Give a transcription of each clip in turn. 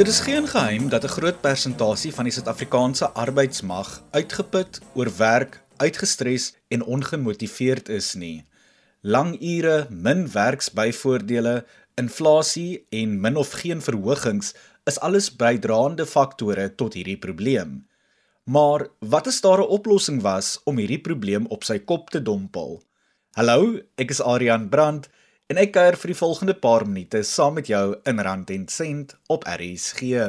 Dit is geen geheim dat 'n groot persentasie van die Suid-Afrikaanse arbeidsmag uitgeput, oorwerk, uitgestres en ongemotiveerd is nie. Lang ure, min werksbyvoordele, inflasie en min of geen verhogings is alles bydraende faktore tot hierdie probleem. Maar wat is daar 'n oplossing was om hierdie probleem op sy kop te dompel? Hallo, ek is Adrian Brandt en ek kuier vir die volgende paar minute saam met jou in Rand en Sent op RSG.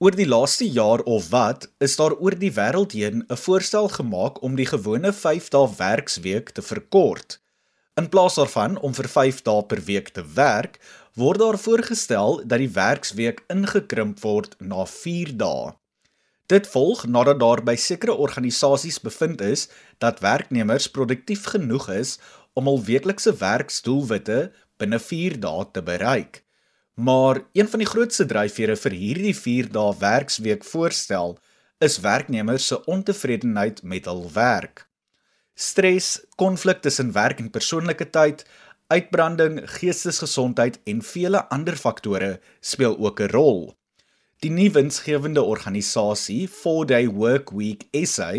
Oor die laaste jaar of wat is daar oor die wêreld heen 'n voorstel gemaak om die gewone 5 dae werksweek te verkort. In plaas daarvan om vir 5 dae per week te werk, word daar voorgestel dat die werksweek ingekrimp word na 4 dae. Dit volg nadat daar by sekere organisasies bevind is dat werknemers produktief genoeg is om al weeklikse werksdoelwitte binne 4 dae te bereik. Maar een van die grootste dryfvere vir hierdie 4 dae werksweek voorstel is werknemers se ontevredenheid met hul werk. Stres, konflik tussen werk en persoonlike tyd, uitbranding, geestesgesondheid en vele ander faktore speel ook 'n rol. Die nuwe winsgewende organisasie 4-Day Workweek SA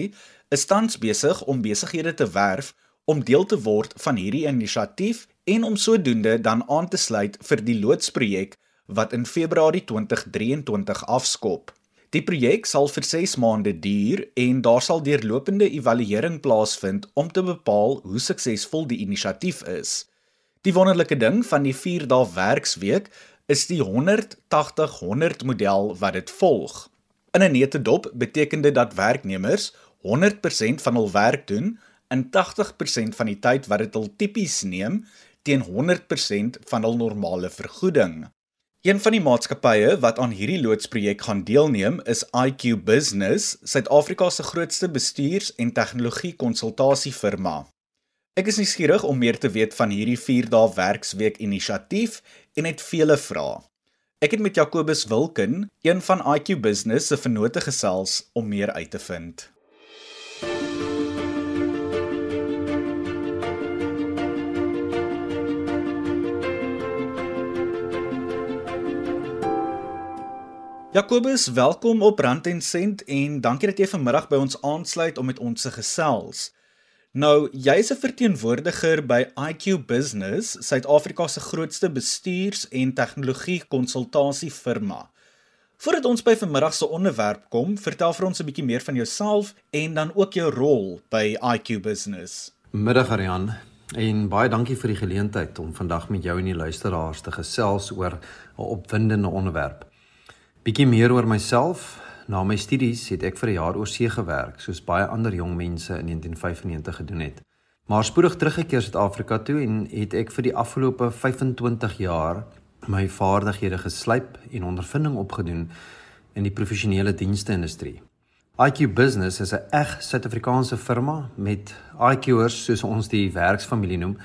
is tans besig om besighede te werf om deel te word van hierdie inisiatief en om sodoende dan aan te sluit vir die loodsprojek wat in Februarie 2023 afskop. Die projek sal vir 6 maande duur en daar sal deurlopende evaluering plaasvind om te bepaal hoe suksesvol die inisiatief is. Die wonderlike ding van die 4 dae werksweek is die 180-100 model wat dit volg. In 'n netedop beteken dit dat werknemers 100% van hul werk doen in 80% van die tyd wat dit hul tipies neem teen 100% van hul normale vergoeding. Een van die maatskappye wat aan hierdie loodsprojek gaan deelneem is IQ Business, Suid-Afrika se grootste bestuurs- en tegnologie-konsultasiefirma. Ek is nuuskierig om meer te weet van hierdie 4-dae werksweek inisiatief en het vele vrae. Ek het met Jacobus Wilken, een van IQ Business se vennote gesels om meer uit te vind. Jacobus, welkom op Rand en Sent en dankie dat jy vanmiddag by ons aansluit om met ons te gesels. Nou, jy's 'n verteenwoordiger by IQ Business, Suid-Afrika se grootste bestuurs- en tegnologie-konsultasiefirma. Voordat ons by vanmiddag se onderwerp kom, vertel vir ons 'n bietjie meer van jouself en dan ook jou rol by IQ Business. Middag Arian en baie dankie vir die geleentheid om vandag met jou en die luisteraars te gesels oor 'n opwindende onderwerp. Bietjie meer oor myself. Na my studies het ek vir 'n jaar oor see gewerk, soos baie ander jong mense in 1995 gedoen het. Maar spoedig teruggekeer Suid-Afrika toe en het ek vir die afgelope 25 jaar my vaardighede geslyp en ondervinding opgedoen in die professionele dienste industrie. IQ Business is 'n eg Suid-Afrikaanse firma met IQers soos ons die werksfamilie noem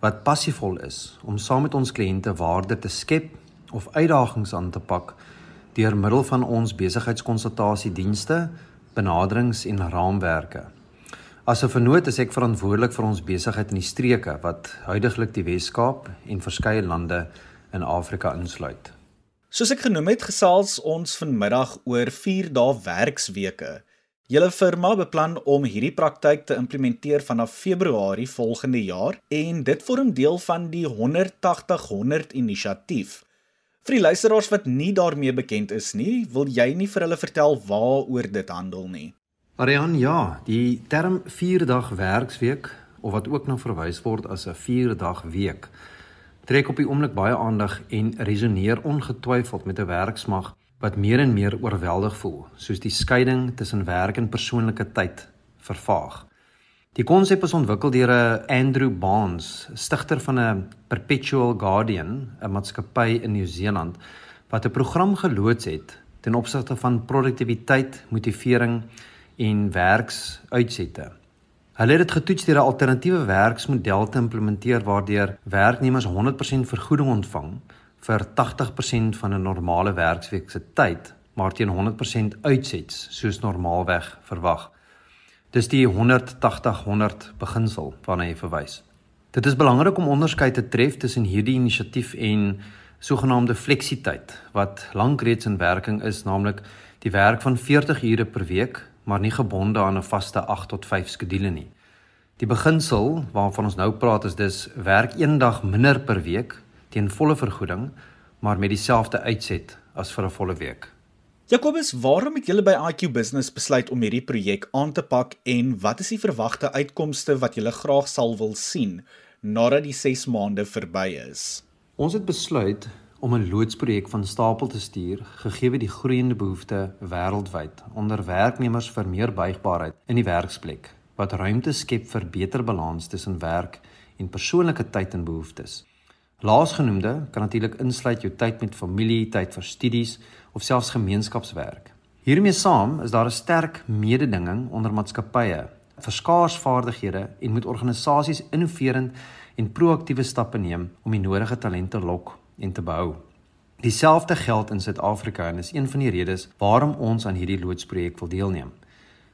wat passievol is om saam met ons kliënte waarde te skep of uitdagings aan te pak deur middel van ons besigheidskonsultasiedienste, benaderings en raamwerke. As 'n vernoot is ek verantwoordelik vir ons besigheid in die streke wat huidigelik die Wes-Kaap en verskeie lande in Afrika insluit. Soos ek genoem het, gesels ons vanmiddag oor 4 dae werksweke. Julle firma beplan om hierdie praktyk te implementeer vanaf Februarie volgende jaar en dit vorm deel van die 180-100 inisiatief. Vir die luisteraars wat nie daarmee bekend is nie, wil jy nie vir hulle vertel waaroor dit handel nie. Ariane, ja, die term 4-dag werksweek of wat ook nou verwys word as 'n 4-dag week trek op die oomblik baie aandag en resoneer ongetwyfeld met 'n werksmag wat meer en meer oorweldig voel, soos die skeiding tussen werk en persoonlike tyd vervaag. Die konsep is ontwikkel deur 'n Andrew Barnes, stigter van 'n Perpetual Guardian, 'n maatskappy in Nieu-Seeland wat 'n program geloods het ten opsigte van produktiwiteit, motivering en werksuitsette. Hulle het dit getoets deur 'n alternatiewe werksmodel te implementeer waardeur werknemers 100% vergoeding ontvang vir 80% van 'n normale werksweek se tyd, maar teen 100% uitsets soos normaalweg verwag. Dis die 180-100 beginsel waarna hy verwys. Dit is belangrik om onderskeid te tref tussen hierdie inisiatief en sogenaamde fleksityd wat lank reeds in werking is, naamlik die werk van 40 ure per week, maar nie gebonde aan 'n vaste 8 tot 5 skedule nie. Die beginsel waarvan ons nou praat is dus werk een dag minder per week teen volle vergoeding, maar met dieselfde uitset as vir 'n volle week. Jacobus, waarom het julle by IQ Business besluit om hierdie projek aan te pak en wat is die verwagte uitkomste wat julle graag sal wil sien nadat die 6 maande verby is? Ons het besluit om 'n loodsprojek van stapel te stuur gegee die groeiende behoefte wêreldwyd onder werknemers vir meer buigbaarheid in die werksplek wat ruimte skep vir beter balans tussen werk en persoonlike tyd en behoeftes. Laasgenoemde kan natuurlik insluit jou tyd met familie, tyd vir studies of selfs gemeenskapswerk. Hiermee saam is daar 'n sterk mededinging onder maatskappye vir skaars vaardighede en moet organisasies innoverend en proaktiewe stappe neem om die nodige talente lok en te behou. Dieselfde geld in Suid-Afrika en is een van die redes waarom ons aan hierdie loodsprojek wil deelneem.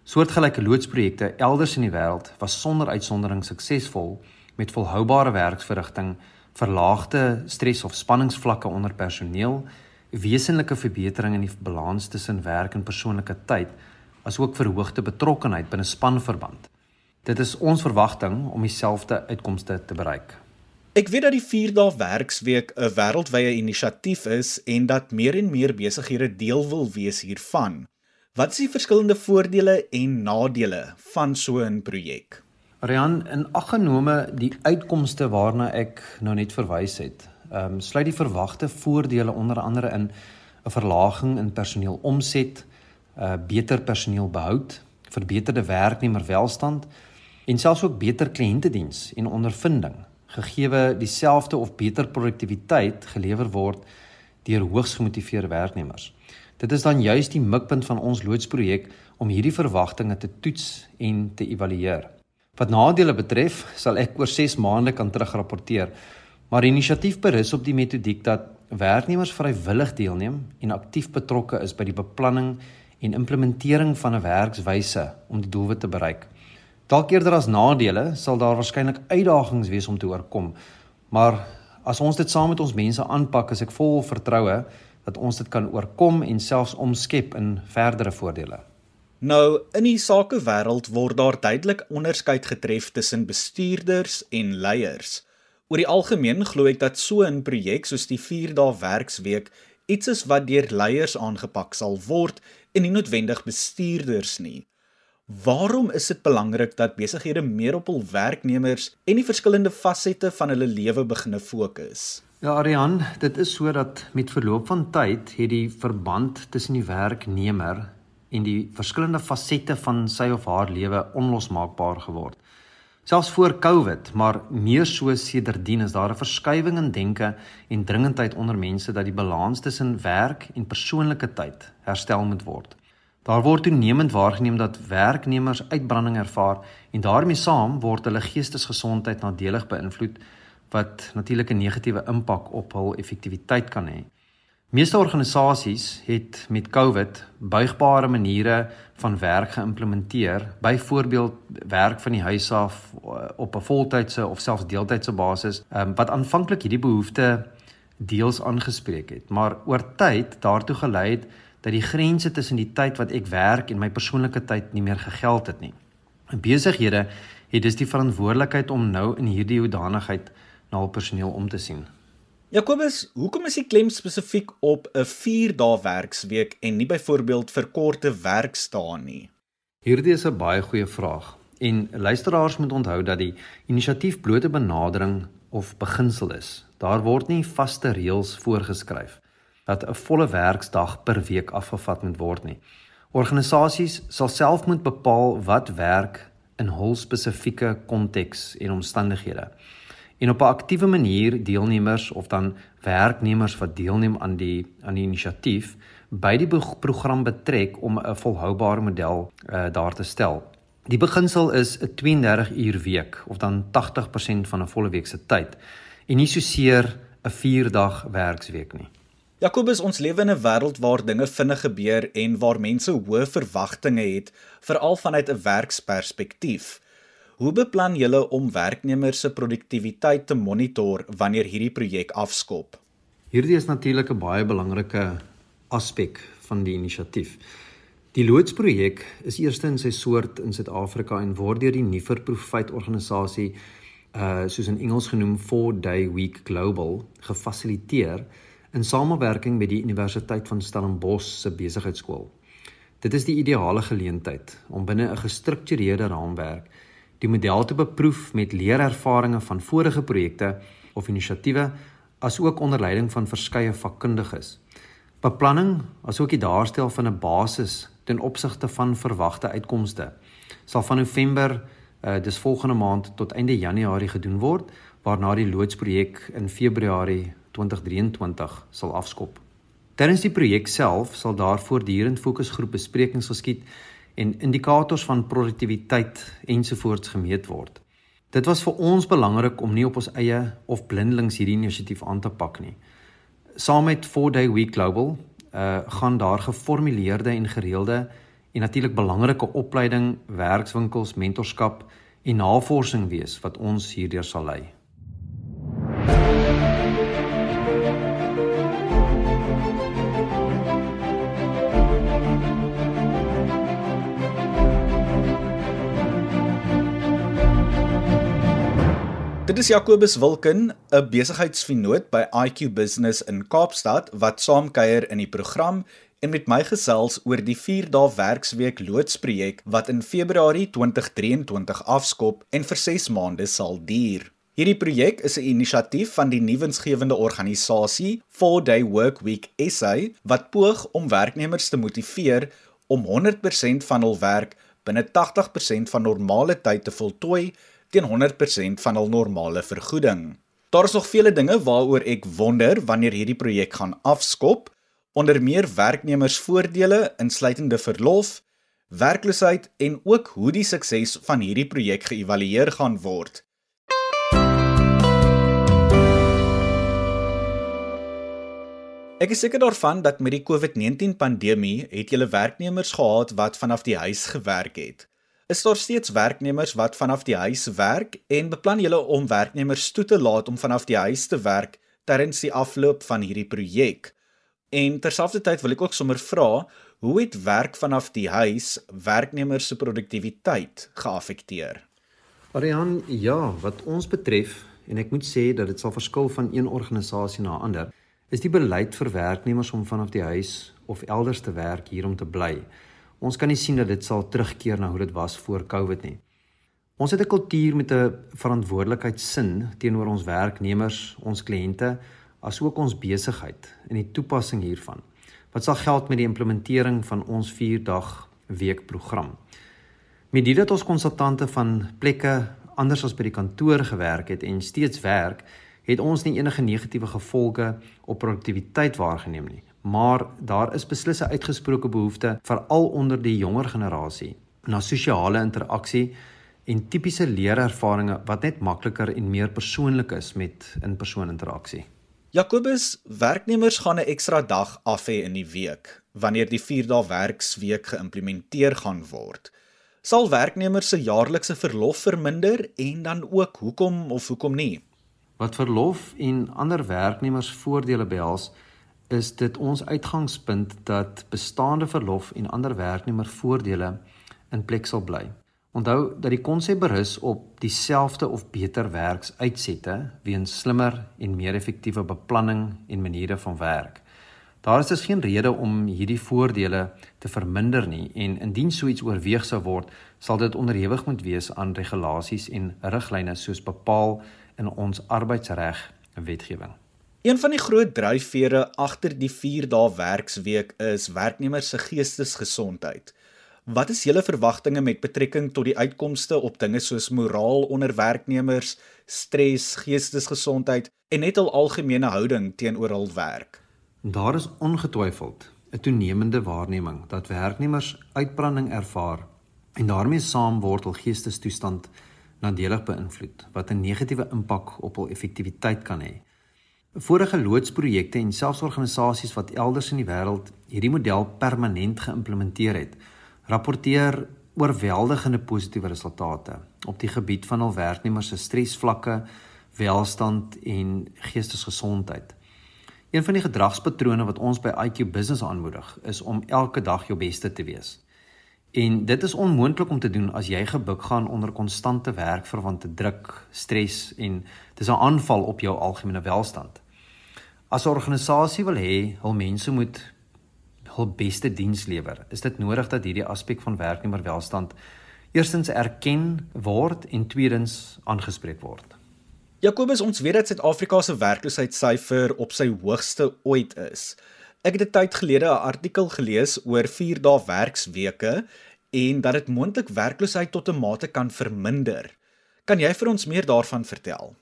Soortgelyke loodsprojekte elders in die wêreld was sonder uitsondering suksesvol met volhoubare werksverrigting, verlaagde stres of spanningsvlakke onder personeel, wesenlike verbetering in die balans tussen werk en persoonlike tyd, asook verhoogde betrokkenheid binne spanverband. Dit is ons verwagting om dieselfde uitkomste te bereik. Ek weet dat die 4 dae werksweek 'n wêreldwye inisiatief is en dat meer en meer besighede deel wil wees hiervan. Wat is die verskillende voordele en nadele van so 'n projek? Rian, in aggenome die uitkomste waarna ek nou net verwys het, ehm um, sluit die verwagte voordele onder andere in 'n verlaging in personeelomset, 'n uh, beter personeelbehoud, verbeterde werknemerwelstand en selfs ook beter kliëntediens en ondervinding gegeewe dieselfde of beter produktiwiteit gelewer word deur hoogs gemotiveerde werknemers. Dit is dan juis die mikpunt van ons loodsprojek om hierdie verwagtinge te toets en te evalueer. Wat nadele betref, sal ek oor 6 maande kan terugrapporteer, maar die inisiatief berus op die metodiek dat werknemers vrywillig deelneem en aktief betrokke is by die beplanning en implementering van 'n werkswyse om die doelwit te bereik. Dalk eerder as nadele sal daar waarskynlik uitdagings wees om te oorkom. Maar as ons dit saam met ons mense aanpak, is ek vol vertroue dat ons dit kan oorkom en selfs omskep in verdere voordele. Nou, in die sakewêreld word daar duidelik onderskeid getref tussen bestuurders en leiers. Oor die algemeen glo ek dat so 'n projek soos die 4 dae werksweek iets is wat deur leiers aangepak sal word en nie noodwendig bestuurders nie. Waarom is dit belangrik dat besighede meer op hul werknemers en die verskillende fasette van hulle lewe begine fokus? Ja, Arian, dit is sodat met verloop van tyd het die verband tussen die werknemer en die verskillende fasette van sy of haar lewe onlosmaakbaar geword. Selfs voor Covid, maar meer so sedertdien is daar 'n verskywing in denke en dringendheid onder mense dat die balans tussen werk en persoonlike tyd herstel moet word. Daar word toenemend waargeneem dat werknemers uitbranding ervaar en daarmee saam word hulle geestesgesondheid nadelig beïnvloed wat natuurlik 'n negatiewe impak op hul effektiwiteit kan hê. Meeste organisasies het met COVID buigbare maniere van werk geïmplementeer, byvoorbeeld werk van die huis af eh, op 'n voltydse of selfs deeltydse basis, ehm, wat aanvanklik hierdie behoefte deels aangespreek het, maar oor tyd daartoe gelei het dat die grense tussen die tyd wat ek werk en my persoonlike tyd nie meer gegeld het nie. Besighede het dus die verantwoordelikheid om nou in hierdie hoedanigheid na hul personeel om te sien. Jakobus, hoekom is die klem spesifiek op 'n 4-dae werksweek en nie byvoorbeeld verkorte werksdae nie? Hierdie is 'n baie goeie vraag. En luisteraars moet onthou dat die inisiatief blote benadering of beginsel is. Daar word nie vaste reëls voorgeskryf dat 'n volle werksdag per week afgevat moet word nie. Organisasies sal self moet bepaal wat werk in hul spesifieke konteks en omstandighede. En op 'n aktiewe manier deelnemers of dan werknemers wat deelneem aan die aan die inisiatief by die program betrek om 'n volhoubare model uh, daar te stel. Die beginsel is 'n 32 uur week of dan 80% van 'n volle week se tyd en nie so seer 'n 4 dag werksweek nie. Jakobus, ons lewe in 'n wêreld waar dinge vinnig gebeur en waar mense hoë verwagtinge het, veral vanuit 'n werksperspektief. Hoe beplan julle om werknemers se produktiwiteit te monitor wanneer hierdie projek afskop? Hierdie is natuurlik 'n baie belangrike aspek van die inisiatief. Die loodsprojek is eerste in sy soort in Suid-Afrika en word deur die Niefer Profite organisasie uh soos in Engels genoem 4 Day Week Global gefasiliteer in samewerking met die Universiteit van Stellenbosch se besigheidskool. Dit is die ideale geleentheid om binne 'n gestruktureerde raamwerk die model te beproef met leerervarings van vorige projekte of inisiatiewe asook onder leiding van verskeie vakkundiges. Beplanning asook die daarstel van 'n basis ten opsigte van verwagte uitkomste sal van November uh, dis volgende maand tot einde Januarie gedoen word waarna die loodsprojek in Februarie 2023 sal afskop. Terwyl die projek self sal daar voortdurend fokusgroep besprekings geskied en indikators van produktiwiteit ensovoorts gemeet word. Dit was vir ons belangrik om nie op ons eie of blindelings hierdie inisiatief aan te pak nie. Saam met 4 Day Week Global uh gaan daar geformuleerde en gereelde en natuurlik belangrike opleiding, werkswinkels, mentorskap en navorsing wees wat ons hierdeur sal lei. Dit is Jacobus Wilken, 'n besigheidsvenoot by IQ Business in Kaapstad wat saamkuier in die program en met my gesels oor die 4-dae werksweek loodsprojek wat in Februarie 2023 afskop en vir 6 maande sal duur. Hierdie projek is 'n inisiatief van die nuwensgewende organisasie 4-Day Workweek SA wat poog om werknemers te motiveer om 100% van hul werk binne 80% van normale tyd te voltooi teen 100% van hul normale vergoeding. Daar is nog vele dinge waaroor ek wonder wanneer hierdie projek gaan afskop, onder meer werknemersvoordele insluitende verlof, werkloosheid en ook hoe die sukses van hierdie projek geëvalueer gaan word. Ek is seker daarvan dat met die COVID-19 pandemie het julle werknemers gehad wat vanaf die huis gewerk het. Is daar steeds werknemers wat vanaf die huis werk en beplan julle om werknemers toe te laat om vanaf die huis te werk terwyls die afloop van hierdie projek? En terselfdertyd wil ek ook sommer vra, hoe het werk vanaf die huis werknemers se produktiwiteit geaffekteer? Arian, ja, wat ons betref en ek moet sê dat dit sal verskil van een organisasie na 'n ander, is die beleid vir werknemers om vanaf die huis of elders te werk hier om te bly. Ons kan nie sien dat dit sal terugkeer na hoe dit was voor Covid nie. Ons het 'n kultuur met 'n verantwoordelikheidsin teenoor ons werknemers, ons kliënte, asook ons besigheid in die toepassing hiervan. Wat sal geld met die implementering van ons 4-dag weekprogram? Met dit dat ons konsultante van plekke anders as by die kantoor gewerk het en steeds werk, het ons nie enige negatiewe gevolge op produktiwiteit waargeneem nie maar daar is beslis 'n uitgesproke behoefte veral onder die jonger generasie na sosiale interaksie en tipiese leerervarings wat net makliker en meer persoonlik is met in-persoon interaksie. Jacobus, werknemers gaan 'n ekstra dag af hê in die week wanneer die 4-dae werksweek geïmplementeer gaan word. Sal werknemers se jaarlikse verlof verminder en dan ook hoekom of hoekom nie? Wat verlof en ander werknemersvoordele behels, is dit ons uitgangspunt dat bestaande verlof en ander werknemervoordele in plek sal bly. Onthou dat die konsep berus op dieselfde of beter werksuitsette weens slimmer en meer effektiewe beplanning en maniere van werk. Daar is dus geen rede om hierdie voordele te verminder nie en indien so iets oorweeg sou word, sal dit onderhewig moet wees aan regulasies en riglyne soos bepaal in ons arbeidsreg wetgewing. Een van die groot dryfvere agter die 4-dae werksweek is werknemers se geestesgesondheid. Wat is julle verwagtinge met betrekking tot die uitkomste op dinge soos moraal onder werknemers, stres, geestesgesondheid en net al algemene houding teenoor hul werk? Daar is ongetwyfeld 'n toenemende waarneming dat werknemers uitbranding ervaar en daarmee saam word hul geestestoestand nadelig beïnvloed wat 'n negatiewe impak op hul effektiwiteit kan hê. Vorige loodsprojekte en selfs organisasies wat elders in die wêreld hierdie model permanent geïmplementeer het, rapporteer oorweldigende positiewe resultate op die gebied van hul werknemers se stresvlakke, welstand en geestesgesondheid. Een van die gedragspatrone wat ons by IQ Business aanmoedig, is om elke dag jou beste te wees. En dit is onmoontlik om te doen as jy gebuk gaan onder konstante werkverwante druk, stres en dis 'n aanval op jou algemene welstand. As 'n organisasie wil hê hul mense moet hul beste diens lewer, is dit nodig dat hierdie aspek van werknemerwelstand eerstens erken word en tweedens aangespreek word. Jakobus, ons weet dat Suid-Afrika se werkloosheidsyfer op sy hoogste ooit is. Ek het 'n tyd gelede 'n artikel gelees oor 4 dae werksweke en dat dit moontlik werkloosheid tot 'n mate kan verminder. Kan jy vir ons meer daarvan vertel?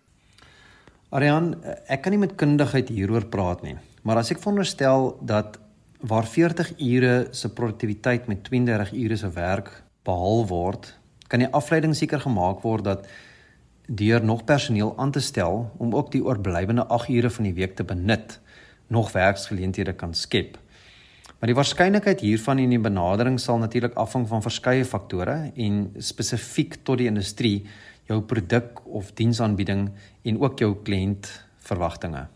Arian, ek kan nie met kundigheid hieroor praat nie, maar as ek veronderstel dat waar 40 ure se produktiwiteit met 32 ure se werk behaal word, kan die afleiding seker gemaak word dat deur nog personeel aan te stel om ook die oorblywende 8 ure van die week te benut, nog werksgeleenthede kan skep. Maar die waarskynlikheid hiervan en die benadering sal natuurlik afhang van verskeie faktore en spesifiek tot die industrie, jou produk of diensaanbieding en ook jou kliëntverwagtinge.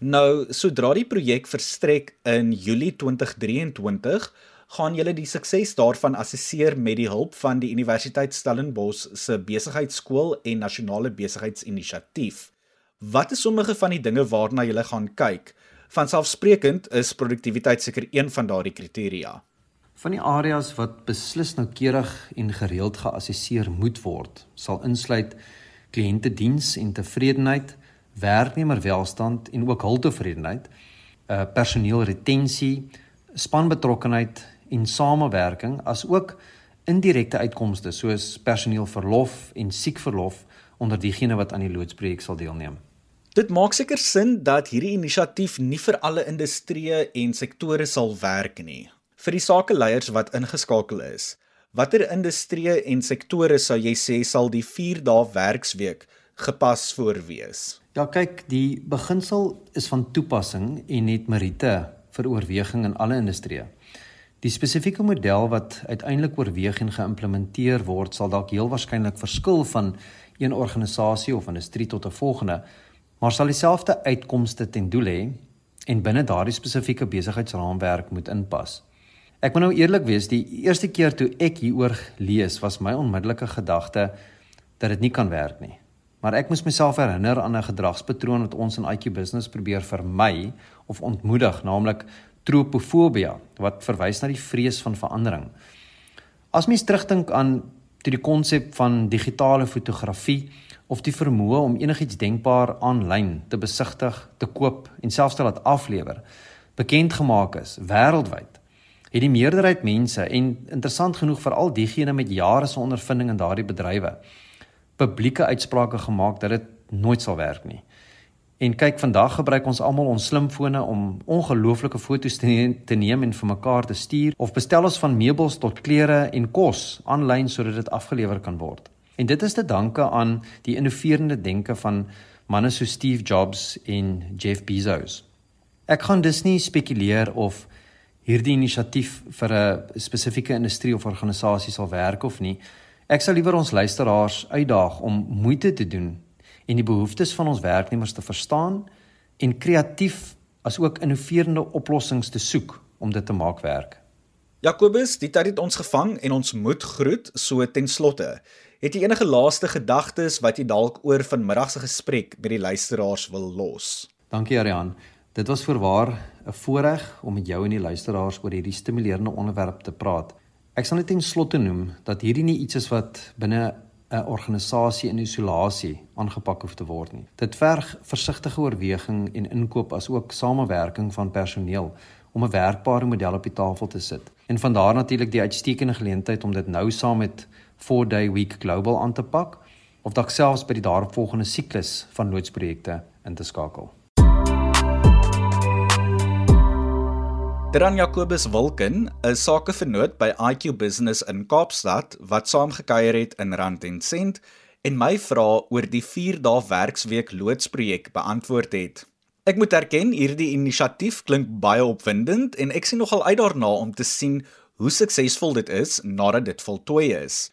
Nou, sodra die projek verstrek in Julie 2023, gaan julle die sukses daarvan assesseer met die hulp van die Universiteit Stellenbosch se besigheidskool en nasionale besigheidsinisiatief. Wat is sommige van die dinge waarna julle gaan kyk? Vanselfsprekend is produktiwiteit seker een van daardie kriteria. Van die areas wat beslis noukeurig en gereeld geassesseer moet word, sal insluit kliëntediens en tevredenheid, werknemerwelstand en ook hul tevredenheid, uh personeelretensie, spanbetrokkenheid en samewerking as ook indirekte uitkomste soos personeelverlof en siekverlof onder diegene wat aan die loodsprojek sal deelneem. Dit maak seker sin dat hierdie inisiatief nie vir alle industrieë en sektore sal werk nie. Vir die sakeleiers wat ingeskakel is, watter industrieë en sektore sou jy sê sal die 4 dae werksweek gepas voorwees? Ja, kyk, die beginsel is van toepassing en het meriete vir oorweging in alle industrieë. Die spesifieke model wat uiteindelik oorweeg en geïmplementeer word, sal dalk heel waarskynlik verskil van een organisasie of industrie tot 'n volgende, maar sal dieselfde uitkomste ten doel hê en binne daardie spesifieke besigheidsraamwerk moet inpas. Ek moet nou eerlik wees, die eerste keer toe ek hieroor lees, was my onmiddellike gedagte dat dit nie kan werk nie. Maar ek moes myself herinner aan 'n gedragspatroon wat ons in IQ Business probeer vermy of ontmoedig, naamlik tropofobia wat verwys na die vrees van verandering. As mens terugdink aan die konsep van digitale fotografie of die vermoë om enigiets denkbaar aanlyn te besigtig, te koop en selfs te laat aflewer, bekend gemaak is wêreldwyd, het die meerderheid mense en interessant genoeg veral diegene met jare se ondervinding in daardie bedrywe publieke uitsprake gemaak dat dit nooit sal werk nie. En kyk, vandag gebruik ons almal ons slimfone om ongelooflike foto's te neem, te neem en vir mekaar te stuur of bestel ons van meubels tot klere en kos aanlyn sodat dit afgelewer kan word. En dit is te danke aan die innoverende denke van manne so Steve Jobs en Jeff Bezos. Ek gaan dus nie spekuleer of hierdie inisiatief vir 'n spesifieke industrie of organisasie sal werk of nie. Ek sal liewer ons luisteraars uitdaag om moeite te doen en die behoeftes van ons werknemers te verstaan en kreatief as ook innoverende oplossings te soek om dit te maak werk. Jakobus, die tyd het ons gevang en ons moet groet so ten slotte. Het jy enige laaste gedagtes wat jy dalk oor vanmiddag se gesprek by die luisteraars wil los? Dankie Arian. Dit was voorwaar 'n voorreg om met jou en die luisteraars oor hierdie stimulerende onderwerp te praat. Ek sal net ten slotte noem dat hierdie nie iets is wat binne 'n organisasie in isolasie aangepak hoef te word nie. Dit verg versigtige oorweging en inkoop as ook samewerking van personeel om 'n werkbare model op die tafel te sit. En van daar natuurlik die uitstekende geleentheid om dit nou saam met 4 Day Week Global aan te pak of dalk selfs by die daaropvolgende siklus van loodsprojekte in te skakel. Dran Jacobus Wilken, 'n sakevernoot by IQ Business in Kaapstad wat saamgekuier het in Rand en Sent en my vrae oor die 4 dae werksweek loodsprojek beantwoord het. Ek moet erken hierdie inisiatief klink baie opwindend en ek sien nogal uit daarna om te sien hoe suksesvol dit is nadat dit voltooi is.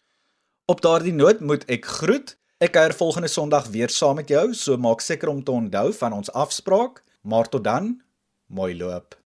Op daardie noot moet ek groet. Ek kuier volgende Sondag weer saam met jou, so maak seker om te onthou van ons afspraak. Maar tot dan, Mooi loop.